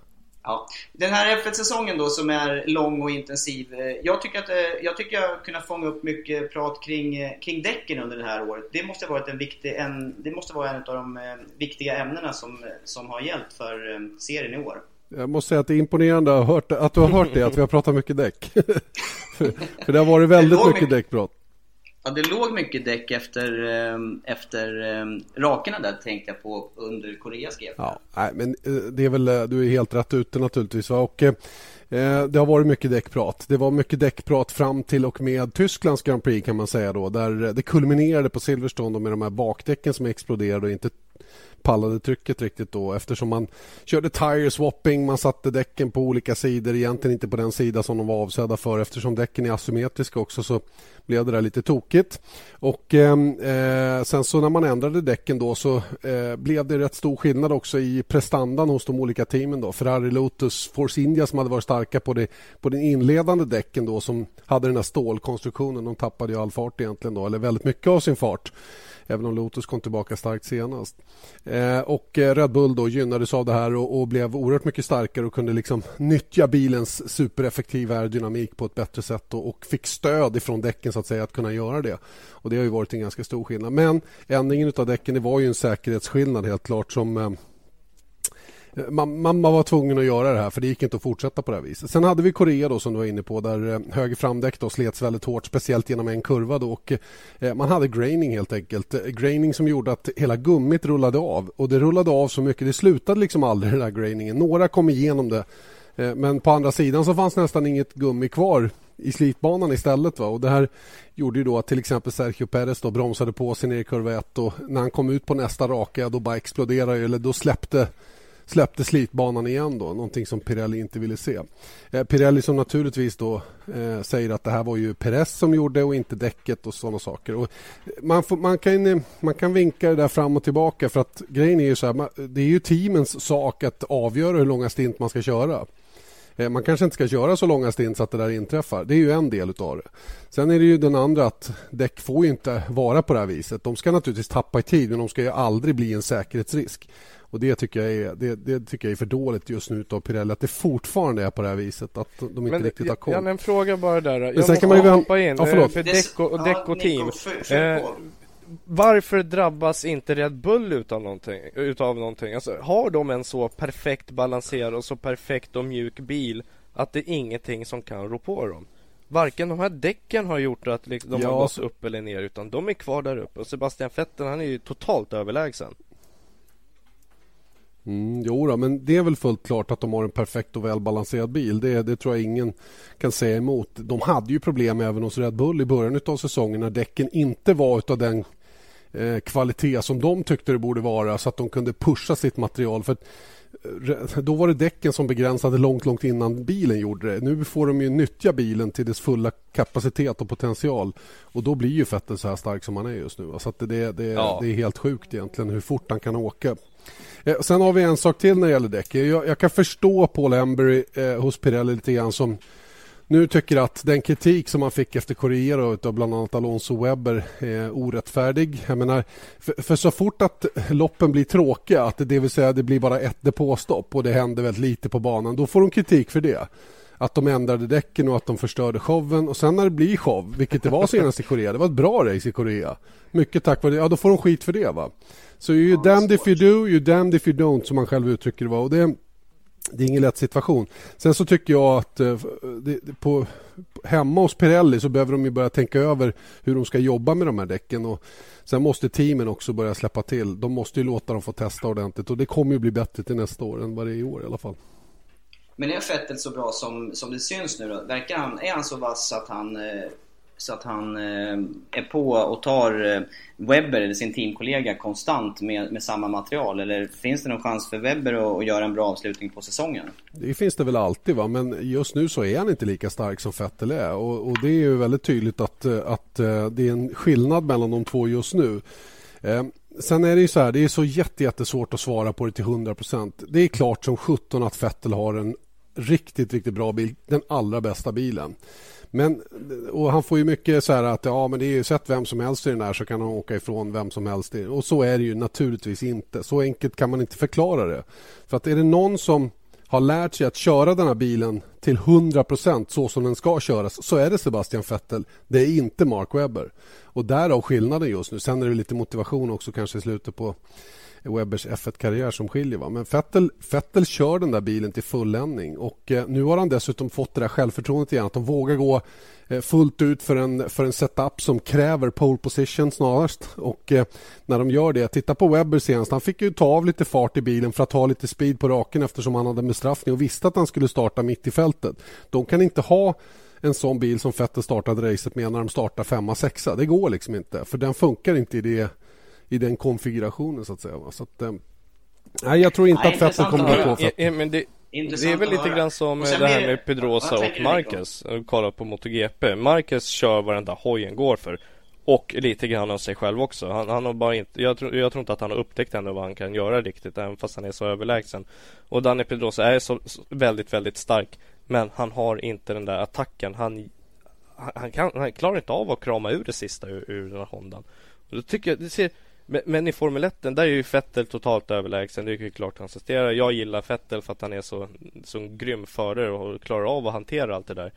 S1: Ja. Den här F1-säsongen då som är lång och intensiv. eh, Jag tycker att eh, jag tycker jag har kunnat fånga upp mycket prat kring, eh, kring däcken under det här året. Det måste varit en viktig, en, det måste vara en av de viktiga ämnena som, som har gällt för serien i år.
S5: Jag måste säga att det är imponerande att, hört, att du har hört det, att vi har pratat mycket däck. för, för det har varit väldigt mycket. däckprat.
S1: Ja, det låg mycket däck efter, ehm, efter ehm, rakerna där tänkte jag på under Koreas GP.
S5: Ja, nej, men eh, det är väl, eh, du är helt rätt ute naturligtvis. Va? Och, eh, eh, det har varit mycket däckprat. Det var mycket däckprat fram till och med Tysklands Grand Prix kan man säga då. Där det kulminerade på Silverstone med de här bakdäcken som exploderade och inte pallade trycket riktigt då eftersom man körde tire swapping, man satte däcken på olika sidor, egentligen inte på den sida som de var avsedda för eftersom däcken är asymmetriska också så blev det där lite tokigt. Och ehm, eh, sen så när man ändrade däcken då så eh, blev det rätt stor skillnad också i prestandan hos de olika teamen då. Ferrari, Lotus, Force India som hade varit starka på, det, på den inledande däcken då som hade den här stålkonstruktionen. De tappade ju all fart egentligen då, eller väldigt mycket av sin fart. Även om Lotus kom tillbaka starkt senast. Eh, och eh, Red Bull då gynnades av det här och, och blev oerhört mycket starkare och kunde liksom nyttja bilens supereffektiva aerodynamik på ett bättre sätt och, och fick stöd ifrån däcken så att säga att kunna göra det. Och Det har ju varit en ganska stor skillnad. Men ändringen av däcken det var ju en säkerhetsskillnad helt klart som eh, man, man, man var tvungen att göra det här för det gick inte att fortsätta på det här viset. Sen hade vi Korea då som du var inne på där eh, höger framdäck då slets väldigt hårt speciellt genom en kurva då och eh, man hade graining helt enkelt. Eh, graining som gjorde att hela gummit rullade av och det rullade av så mycket. Det slutade liksom aldrig den där grainingen. Några kom igenom det men på andra sidan så fanns nästan inget gummi kvar i slitbanan istället. Va? Och det här gjorde ju då att till exempel Sergio Perez då bromsade på sig ner i kurva 1 och när han kom ut på nästa raka då bara exploderade eller då släppte släppte slitbanan igen då, någonting som Pirelli inte ville se. Eh, Pirelli som naturligtvis då eh, säger att det här var ju Perez som gjorde och inte däcket och sådana saker. Och man, får, man, kan, man kan vinka det där fram och tillbaka för att grejen är ju så här, man, det är ju teamens sak att avgöra hur långa stint man ska köra. Eh, man kanske inte ska köra så långa stint så att det där inträffar. Det är ju en del utav det. Sen är det ju den andra att däck får ju inte vara på det här viset. De ska naturligtvis tappa i tid men de ska ju aldrig bli en säkerhetsrisk. Och det tycker jag är, det, det tycker jag är för dåligt just nu utav Pirelli att det fortfarande är på det här viset att de inte
S2: Men
S5: riktigt har koll.
S2: Janne, en fråga bara där. Jag
S5: sen
S2: måste
S5: kan man ju
S2: hoppa in
S5: Ja,
S2: eh,
S5: förlåt.
S2: för
S1: Det-
S2: däck och,
S1: ja,
S2: däck och
S1: Nico,
S2: team.
S1: fyll- fyll
S2: Eh, varför drabbas inte Red Bull utav någonting? Utav någonting? Alltså, har de en så perfekt balanserad och så perfekt och mjuk bil att det är ingenting som kan rå på dem? Varken de här däcken har gjort att liksom, de
S5: Ja,
S2: har gått upp eller ner utan de är kvar där uppe och Sebastian Vettel han är ju totalt överlägsen.
S5: Mm, jo då, men det är väl fullt klart att de har en perfekt och välbalanserad bil. Det, det tror jag ingen kan säga emot. De hade ju problem även hos Red Bull i början av säsongen när däcken inte var av den eh, kvalitet som de tyckte det borde vara så att de kunde pusha sitt material. För att, eh, då var det däcken som begränsade långt, långt innan bilen gjorde det. Nu får de ju nyttja bilen till dess fulla kapacitet och potential. Och då blir ju Vettel så här stark som han är just nu. Så det, det,
S2: Ja.
S5: det är helt sjukt egentligen hur fort han kan åka. Eh, Sen har vi en sak till när det gäller däck. Jag, jag kan förstå Paul Embury eh, hos Pirelli lite grann som nu tycker att den kritik som han fick efter Corriero av bland annat Alonso Webber är orättfärdig. Jag menar, för, för så fort att loppen blir tråkiga, att det, det vill säga det blir bara ett depåstopp och det händer väldigt lite på banan, då får de kritik för det att de ändrade däcken och att de förstörde showen. Och sen när det blir show, vilket det var senast i Korea, det var ett bra race i Korea. Mycket tack vare det. Ja, då får de skit för det va. Så you're ja, damned if you do, you're damned if you don't som man själv uttrycker det. Va? Och det, det är ingen lätt situation. Sen så tycker jag att eh, det, på, hemma hos Pirelli så behöver de ju börja tänka över hur de ska jobba med de här däcken. Och sen måste teamen också börja släppa till. De måste ju låta dem få testa ordentligt och det kommer ju bli bättre till nästa år än vad det är i år i alla fall.
S1: Men är Fettel så bra som, som det syns nu då? Verkar han, är han så vass att han så att han eh, eh, är på och tar eh, Webber, eller sin teamkollega, konstant med, med samma material? Eller finns det någon chans för Webber att, att göra en bra avslutning på säsongen?
S5: Det finns det väl alltid, va? men just nu så är han inte lika stark som Vettel är. Och, och det är ju väldigt tydligt att, att det är en skillnad mellan de två just nu. Sen är det ju så här, det är så jättesvårt att svara på det till 100%. Det är klart som 17 att Vettel har en riktigt, riktigt bra bil. Den allra bästa bilen. Men, och han får ju mycket så här att ja, men det är ju sett vem som helst i den här så kan han åka ifrån vem som helst. Och så är det ju naturligtvis inte. Så enkelt kan man inte förklara det. För att är det någon som har lärt sig att köra den här bilen till 100% så som den ska köras så är det Sebastian Vettel. Det är inte Mark Webber. Och därav skillnaden just nu. Sen är det lite motivation också kanske i slutet på Webbers F1-karriär som skiljer. Va? Men Vettel, Vettel kör den där bilen till fulländning och eh, nu har han dessutom fått det där självförtroendet igen att de vågar gå eh, fullt ut för en, för en setup som kräver pole position snarast. Och eh, när de gör det, titta på Webber senast. Han fick ju ta av lite fart i bilen för att ha lite speed på raken eftersom han hade bestraffning och visste att han skulle starta mitt i fältet. De kan inte ha en sån bil som Vettel startade racet med när de startar femma, sexa. Det går liksom inte för den funkar inte i det i den konfigurationen så att säga. Så att, eh, nej, jag tror inte nej, att Vettel kommer att gå
S2: ja, men det, det är väl lite grann som det här med Pedrosa och Marquez. Kolla på MotoGP. Marquez kör varenda hojen går för. Och lite grann av sig själv också. Han, han har bara inte, jag, tror, jag tror inte att han har upptäckt ännu vad han kan göra riktigt. Även fast han är så överlägsen. Och Danny Pedrosa är så, så väldigt, väldigt stark. Men han har inte den där attacken. Han, han, kan, han klarar inte av att krama ur det sista ur, ur den här Hondan. Och då tycker jag, det ser men, men, i Formel 1 där är ju Vettel totalt överlägsen. Det är ju klart han presterar. Jag gillar Vettel för att han är så, så grym förare och klarar av att hantera allt det där.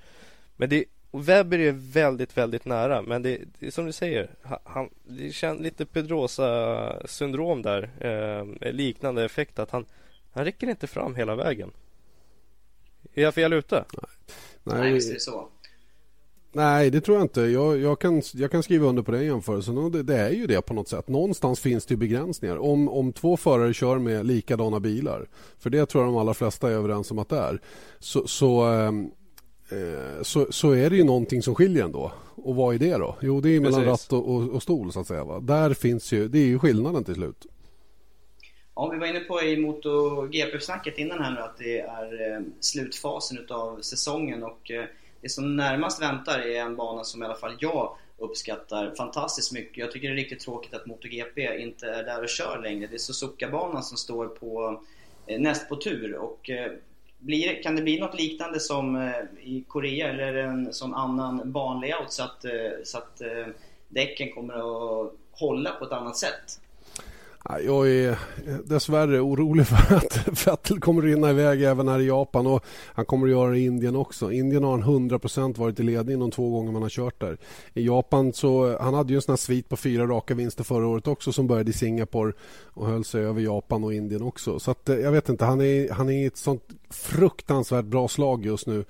S2: Men det Webber är väldigt, väldigt nära. Men det, det är som du säger. Han, det känns lite Pedrosa syndrom där. Eh, liknande effekt att han, han räcker inte fram hela vägen. Är jag fel ute?
S1: Nej, Nej visst är det så.
S5: Nej, det tror jag inte. Jag, jag, kan, jag kan skriva under på den jämförelsen. Och det, det, är ju det på något sätt. Någonstans finns det begränsningar. Om, om två förare kör med likadana bilar, för det tror jag de allra flesta är överens om att det är, så, så, ehm, eh, så, så, är det ju någonting som skiljer ändå. Och vad är det då? Jo, det är mellan Precis. ratt och, och, och, stol så att säga. Va? Där finns ju, det är ju skillnaden till slut.
S1: Ja, vi var inne på i MotoGP-snacket innan här nu att det är eh, slutfasen utav säsongen och eh, det som närmast väntar är en bana som i alla fall jag uppskattar fantastiskt mycket. Jag tycker det är riktigt tråkigt att MotoGP inte är där och kör längre. Det är Suzuka-banan som står på eh, näst på tur och eh, blir, kan det bli något liknande som eh, i Korea eller en sån annan banlayout så att, eh, så att eh, däcken kommer att hålla på ett annat sätt?
S5: Jag är dessvärre orolig för att Vettel kommer att rinna iväg även här i Japan och han kommer att göra det i Indien också. Indien har han 100% varit i ledning de två gånger man har kört där. I Japan så, han hade ju en sån här svit på fyra raka vinster förra året också som började i Singapore och höll sig över Japan och Indien också. Så att, eh, jag vet inte, han är, han är i ett sånt fruktansvärt bra slag just nu.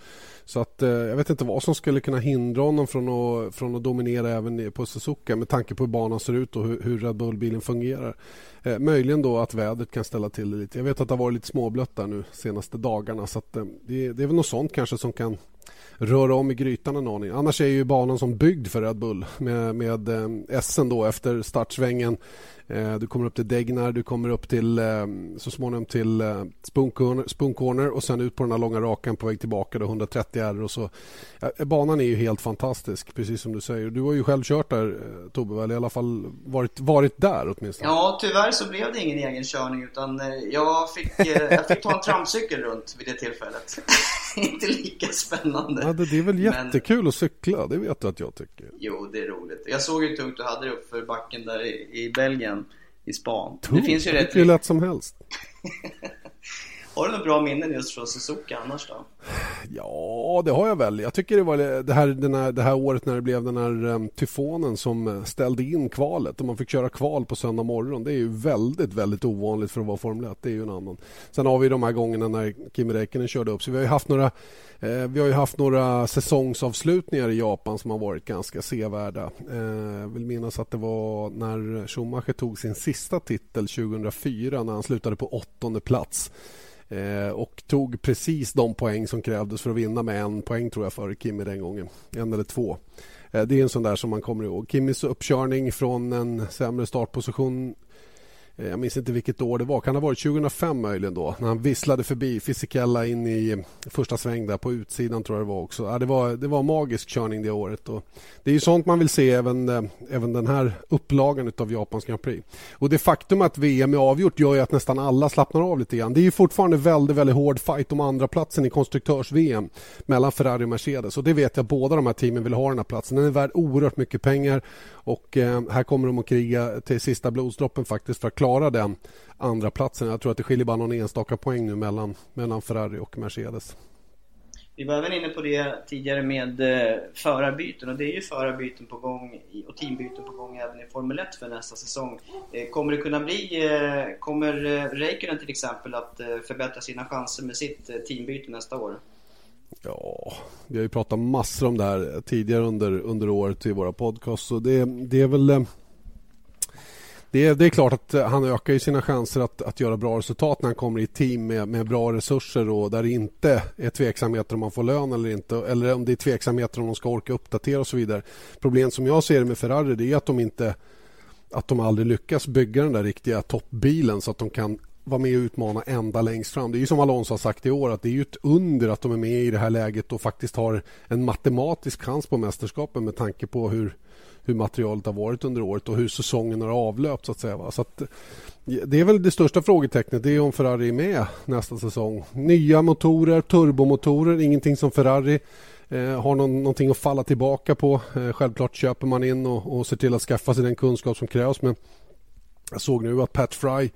S5: Så att, eh, jag vet inte vad som skulle kunna hindra honom från att, från att dominera även på Suzuka med tanke på hur banan ser ut och hur, hur Red Bull-bilen fungerar. Eh, möjligen då att vädret kan ställa till det lite. Jag vet att det har varit lite småblött där nu senaste dagarna så att, eh, det, det är väl något sånt kanske som kan röra om i grytan en aning. Annars är ju banan som byggd för Red Bull med, med eh, Essen då efter startsvängen Eh, du kommer upp till Degnar, du kommer upp till eh, så småningom till eh, Spoon Corner, och sen ut på den här långa rakan på väg tillbaka då 130 R och så. Eh, banan är ju helt fantastisk precis som du säger. Du har ju själv kört där eh, Tobbe eller i alla fall varit, varit där åtminstone?
S1: Ja tyvärr så blev det ingen egen körning utan eh, jag fick, jag fick ta en trampcykel runt vid det tillfället. Inte lika spännande.
S5: Ja, det, det är väl jättekul men... att cykla, det vet du att jag tycker.
S1: Jo, det är roligt. Jag såg hur tungt du hade det uppför backen där i, i Belgien i span.
S5: Tungt? Det finns ju rätt... hur lätt som helst.
S1: Har du några bra minnen just från Suzuka annars då?
S5: Ja, det har jag väl. Jag tycker det var det här, den här, det här året när det blev den här um, tyfonen som eh, ställde in kvalet och man fick köra kval på söndag morgon. Det är ju väldigt, väldigt ovanligt för att vara Formel 1. Det är ju en annan. Sen har vi de här gångerna när Kimi Räikkönen körde upp. Så vi har ju haft några eh, vi har ju haft några säsongsavslutningar i Japan som har varit ganska sevärda. Eh, jag vill minnas att det var när Schumacher tog sin sista titel 2004 när han slutade på åttonde plats. Eh, och tog precis de poäng som krävdes för att vinna med en poäng tror jag före Kimi den gången. En eller två. Eh, det är en sån där som man kommer ihåg. Kimmys uppkörning från en sämre startposition Eh, jag minns inte vilket år det var. Kan det ha varit 2005 möjligen då? När han visslade förbi Fisichella in i eh, första sväng där på utsidan tror jag det var också. Ja, det, var, det var magisk körning det året. Och det är ju sånt man vill se även, eh, även den här upplagan av Japans Grand Prix. Och det faktum att VM är avgjort gör ju att nästan alla slappnar av lite grann. Det är ju fortfarande väldigt, väldigt hård fight om andra platsen i konstruktörs-VM mellan Ferrari och Mercedes. Och det vet jag båda de här teamen vill ha den här platsen. Den är värd oerhört mycket pengar och eh, här kommer de att kriga till sista blodsdroppen faktiskt för att klara den andra platsen. Jag tror att det skiljer bara någon enstaka poäng nu mellan, mellan Ferrari och Mercedes.
S1: Vi var även inne på det tidigare med eh, förarbyten och det är ju förarbyten på gång och teambyten på gång även i Formel 1 för nästa säsong. Eh, kommer det kunna bli, eh, kommer Räikkönen till exempel att förbättra sina chanser med sitt teambyte nästa år?
S5: Ja, vi har ju pratat massor om det här tidigare under, under året i våra podcasts. Så det, det är väl... Det är, det är klart att han ökar sina chanser att, att göra bra resultat när han kommer i ett team med, med bra resurser och där det inte är tveksamheter om man får lön eller inte eller om det är tveksamheter om de ska orka uppdatera och så vidare. Problemet som jag ser det med Ferrari det är att de inte att de aldrig lyckas bygga den där riktiga toppbilen så att de kan vara med och utmana ända längst fram. Det är ju som Alonso har sagt i år att det är ett under att de är med i det här läget och faktiskt har en matematisk chans på mästerskapen med tanke på hur, hur materialet har varit under året och hur säsongen har avlöpt. Så att säga, Så att, eh, det är väl det största frågetecknet. Det är om Ferrari är med nästa säsong. Nya motorer, turbomotorer, ingenting som Ferrari eh, har någon, någonting att falla tillbaka på. Eh, självklart köper man in och, och ser till att skaffa sig den kunskap som krävs. Men jag såg nu att Pat Fry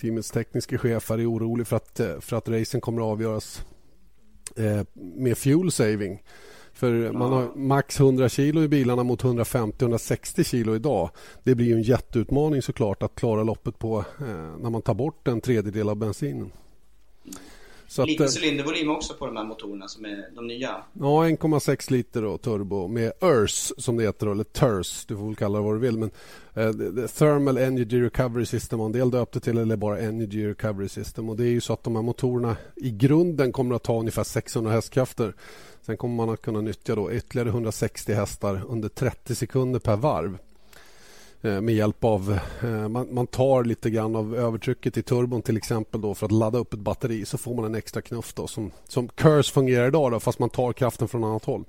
S5: teamets tekniska chef är orolig för att, eh, för att racen kommer att avgöras eh, med fuel saving. För man har max 100 kilo i bilarna mot 150-160 kilo idag. Det blir en jätteutmaning såklart att klara loppet på eh, när man tar bort en tredjedel av bensinen.
S1: Så Lite att, cylindervolym också på de här motorerna som är de nya?
S5: Ja, 1,6 liter då, turbo med ERS som det heter, eller TERS, du får väl kalla det vad du vill. Men eh, Thermal Energy Recovery System, en del döpte till eller bara Energy Recovery System. Och det är ju så att de här motorerna i grunden kommer att ta ungefär 600 hästkrafter. Sen kommer man att kunna nyttja då ytterligare 160 hästar under 30 sekunder per varv. Eh, med hjälp av... Eh, man, man, tar lite grann av övertrycket i turbon till exempel då för att ladda upp ett batteri så får man en extra knuff då, som, som Curse fungerar idag då, fast man tar kraften från annat håll.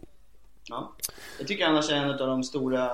S1: Ja. Jag tycker annars är en av de stora...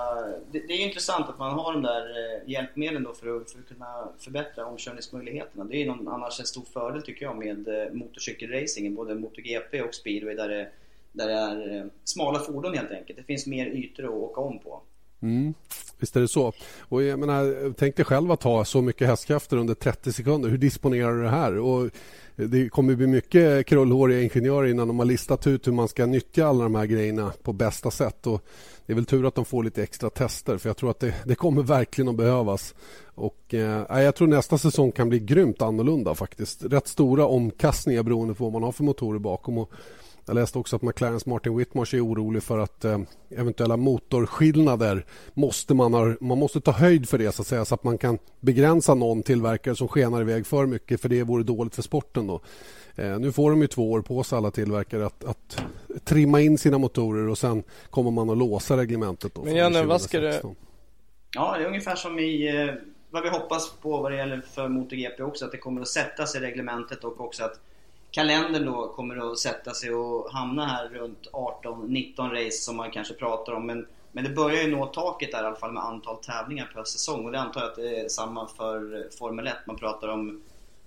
S1: Det, det är intressant att man har de där eh, hjälpmedlen då för att, för att kunna förbättra omkörningsmöjligheterna. Det är någon, annars en stor fördel tycker jag med motorcykelracing, både MotoGP och speedway där det, där det är smala fordon helt enkelt. Det finns mer ytor att åka om på.
S5: Mm. Visst är det så. Och jag menar, tänk dig själv att ha så mycket hästkrafter under 30 sekunder. Hur disponerar du det här? Och det kommer bli mycket krullhåriga ingenjörer innan de har listat ut hur man ska nyttja alla de här grejerna på bästa sätt. Och det är väl tur att de får lite extra tester för jag tror att det, det kommer verkligen att behövas. Och, eh, jag tror nästa säsong kan bli grymt annorlunda faktiskt. Rätt stora omkastningar beroende på vad man har för motorer bakom. Och jag läste också att McLarens Martin Whitmarsh är orolig för att eh, eventuella motorskillnader måste man, ha, man måste ta höjd för det så att säga så att man kan begränsa någon tillverkare som skenar iväg för mycket för det vore dåligt för sporten. Då. Eh, nu får de ju två år på sig alla tillverkare att, att trimma in sina motorer och sen kommer man att låsa reglementet. Då,
S2: Men Janne, vad ska det...
S1: Ja, det är ungefär som i eh, vad vi hoppas på vad det gäller för MotoGP också att det kommer att sätta sig reglementet och också att kalendern då kommer att sätta sig och hamna här runt 18-19 race som man kanske pratar om. Men, men det börjar ju nå taket där i alla fall med antal tävlingar per säsong och det antar jag att det är samma för Formel 1. Man pratar om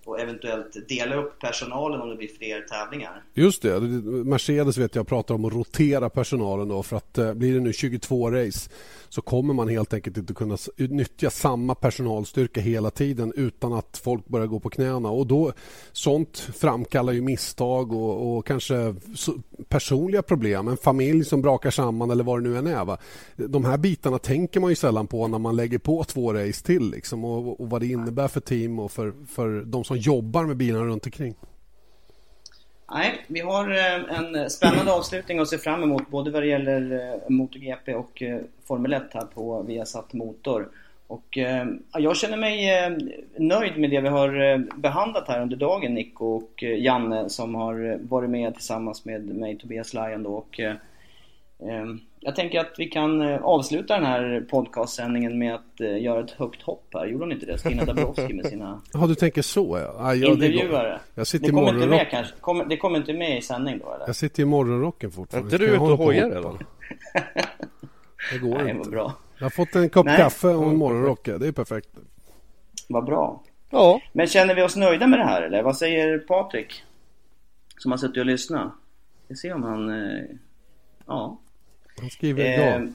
S1: och eventuellt dela upp personalen om det blir fler tävlingar.
S5: Just det. Mercedes vet jag pratar om att rotera personalen då för att eh, blir det nu 22 race så kommer man helt enkelt inte kunna nyttja samma personalstyrka hela tiden utan att folk börjar gå på knäna. Och då, sånt framkallar ju misstag och, och kanske personliga problem, en familj som brakar samman eller vad det nu än är. Va? De här bitarna tänker man ju sällan på när man lägger på två race till liksom, och, och vad det innebär för team och för, för de som jobbar med bilarna runt omkring.
S1: Nej, vi har eh, en spännande avslutning att se fram emot både vad det gäller eh, MotoGP och eh, Formel 1 här på Viasat Motor. Och jag känner mig nöjd med det vi har behandlat här under dagen Nico och Janne som har varit med tillsammans med mig Tobias Lajan då och jag tänker att vi kan avsluta den här podcastsändningen med att göra ett högt hopp här. Gjorde hon inte det? Stina Dabrowski med sina
S5: Ja, du tänker så ja. ja
S1: intervjuare.
S5: Jag sitter
S1: det kommer inte med kanske? Kommer, det kommer inte med i sändning då eller?
S5: Jag sitter i morgonrocken fortfarande.
S2: Är inte du ute och hojar eller?
S5: Det går
S1: Nej,
S5: inte.
S1: vad bra.
S5: Jag har fått en kopp
S1: Nej.
S5: kaffe och en morgonrock. Det är perfekt.
S1: Vad bra.
S2: Ja.
S1: Men känner vi oss nöjda med det här eller? Vad säger Patrik? Som har suttit och lyssnat. Vi ser om han... Eh, ja.
S5: Han skriver
S1: Eh,
S5: ja.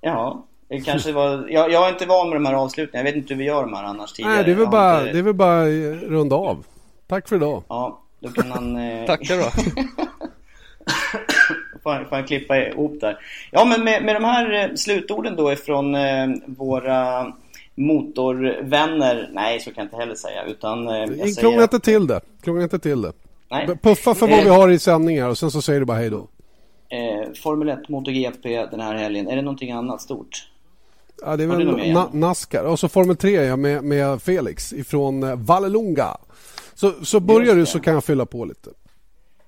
S1: ja. Det kanske var... Jag, jag är inte van med de här avslutningarna. Jag vet inte hur vi gör de här annars tidigare.
S5: Nej, det är väl bara,
S1: inte-
S5: det är väl bara runda av. Tack för idag.
S1: Ja, då kan han... Eh,
S2: Tackar då.
S1: får, han, klippa ihop där. Ja, men med, med de här eh, slutorden då ifrån eh, våra motorvänner. Nej, så kan jag inte heller säga. Utan eh, jag säger...
S5: inte till det. Krångla inte till det.
S1: Nej.
S5: Puffa för vad
S1: Eh,
S5: vi har i sändningar och sen så säger du bara hej då.
S1: Eh, Formel 1 MotoGP den här helgen. Är det någonting annat stort?
S5: Ja, det är väl na Nascar. Och så Formel 3 ja, med, med Felix ifrån Vallelunga. Så, så börjar du så kan jag fylla på lite.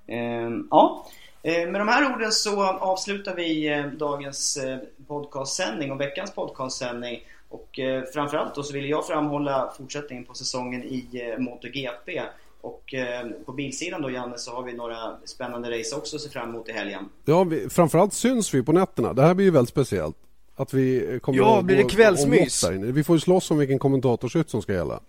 S1: Eh, ja, med de här orden så avslutar vi eh, dagens eh, podcastsändning och veckans podcastsändning. Och eh, framförallt då så vill jag framhålla fortsättningen på säsongen i eh, MotoGP. Och eh, på bilsidan då Janne så har vi några spännande race också att se fram emot i helgen.
S5: Ja, vi, framförallt syns vi på nätterna. Det här blir ju väldigt speciellt. Att vi eh, kommer
S2: Ja,
S5: att
S2: blir det kvällsmys?
S5: Vi får ju slåss om vilken kommentatorshytt som ska gälla.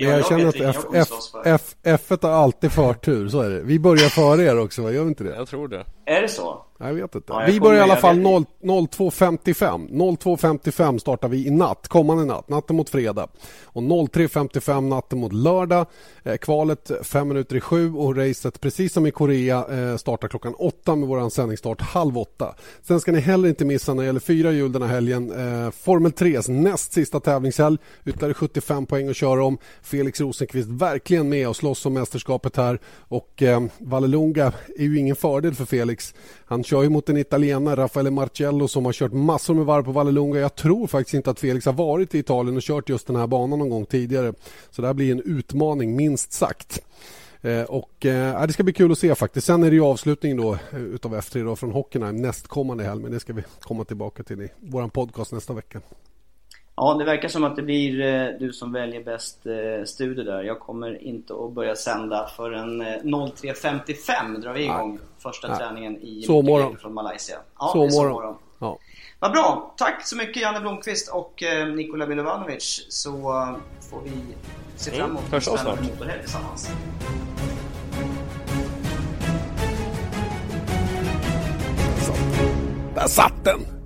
S5: Men
S1: Ja,
S5: jag, känner att F, F. F, F1 har alltid förtur, så är det. Vi börjar före er också, va? gör vi inte det?
S2: Jag tror det.
S1: Är det så?
S5: Jag vet inte.
S1: Ja, jag
S5: vi börjar i alla fall
S1: vet
S5: 0, 02.55. 02.55 startar vi i natt, kommande natt, natten mot fredag. Och 03.55 natten mot lördag. Eh, kvalet fem minuter i sju och racet, precis som i Korea, eh, startar klockan åtta med vår sändningsstart halv åtta. Sen ska ni heller inte missa när det gäller fyra hjul den här helgen. Eh, Formel 3s näst sista tävlingshelg. Ytterligare 75 poäng att köra om. Felix Rosenqvist verkligen med och slåss om mästerskapet här. Och eh, Vallelunga är ju ingen fördel för Felix. Han kör ju mot en italienare, Raffaele Marcello, som har kört massor med varv på Vallelunga. Jag tror faktiskt inte att Felix har varit i Italien och kört just den här banan någon gång tidigare. Så det här blir en utmaning, minst sagt. Eh, och eh, det ska bli kul att se faktiskt. Sen är det ju avslutning då eh, utav F3 då från Hockenheim nästkommande helg. Men det ska vi komma tillbaka till i vår podcast nästa vecka.
S1: Ja, det verkar som att det blir eh, du som väljer bäst eh, studio där. Jag kommer inte att börja sända förrän eh, 03.55 drar vi igång första
S5: Nej.
S1: träningen i
S5: Sovmorgon.
S1: Från Malaysia. Ja,
S5: Sovmorgon. Ja.
S1: Vad bra! Tack så mycket Janne Blomqvist och eh, Nikola Milovanovic så eh, får vi se fram emot
S2: hörs av
S1: spännande motorhelg tillsammans.
S5: Där satt den!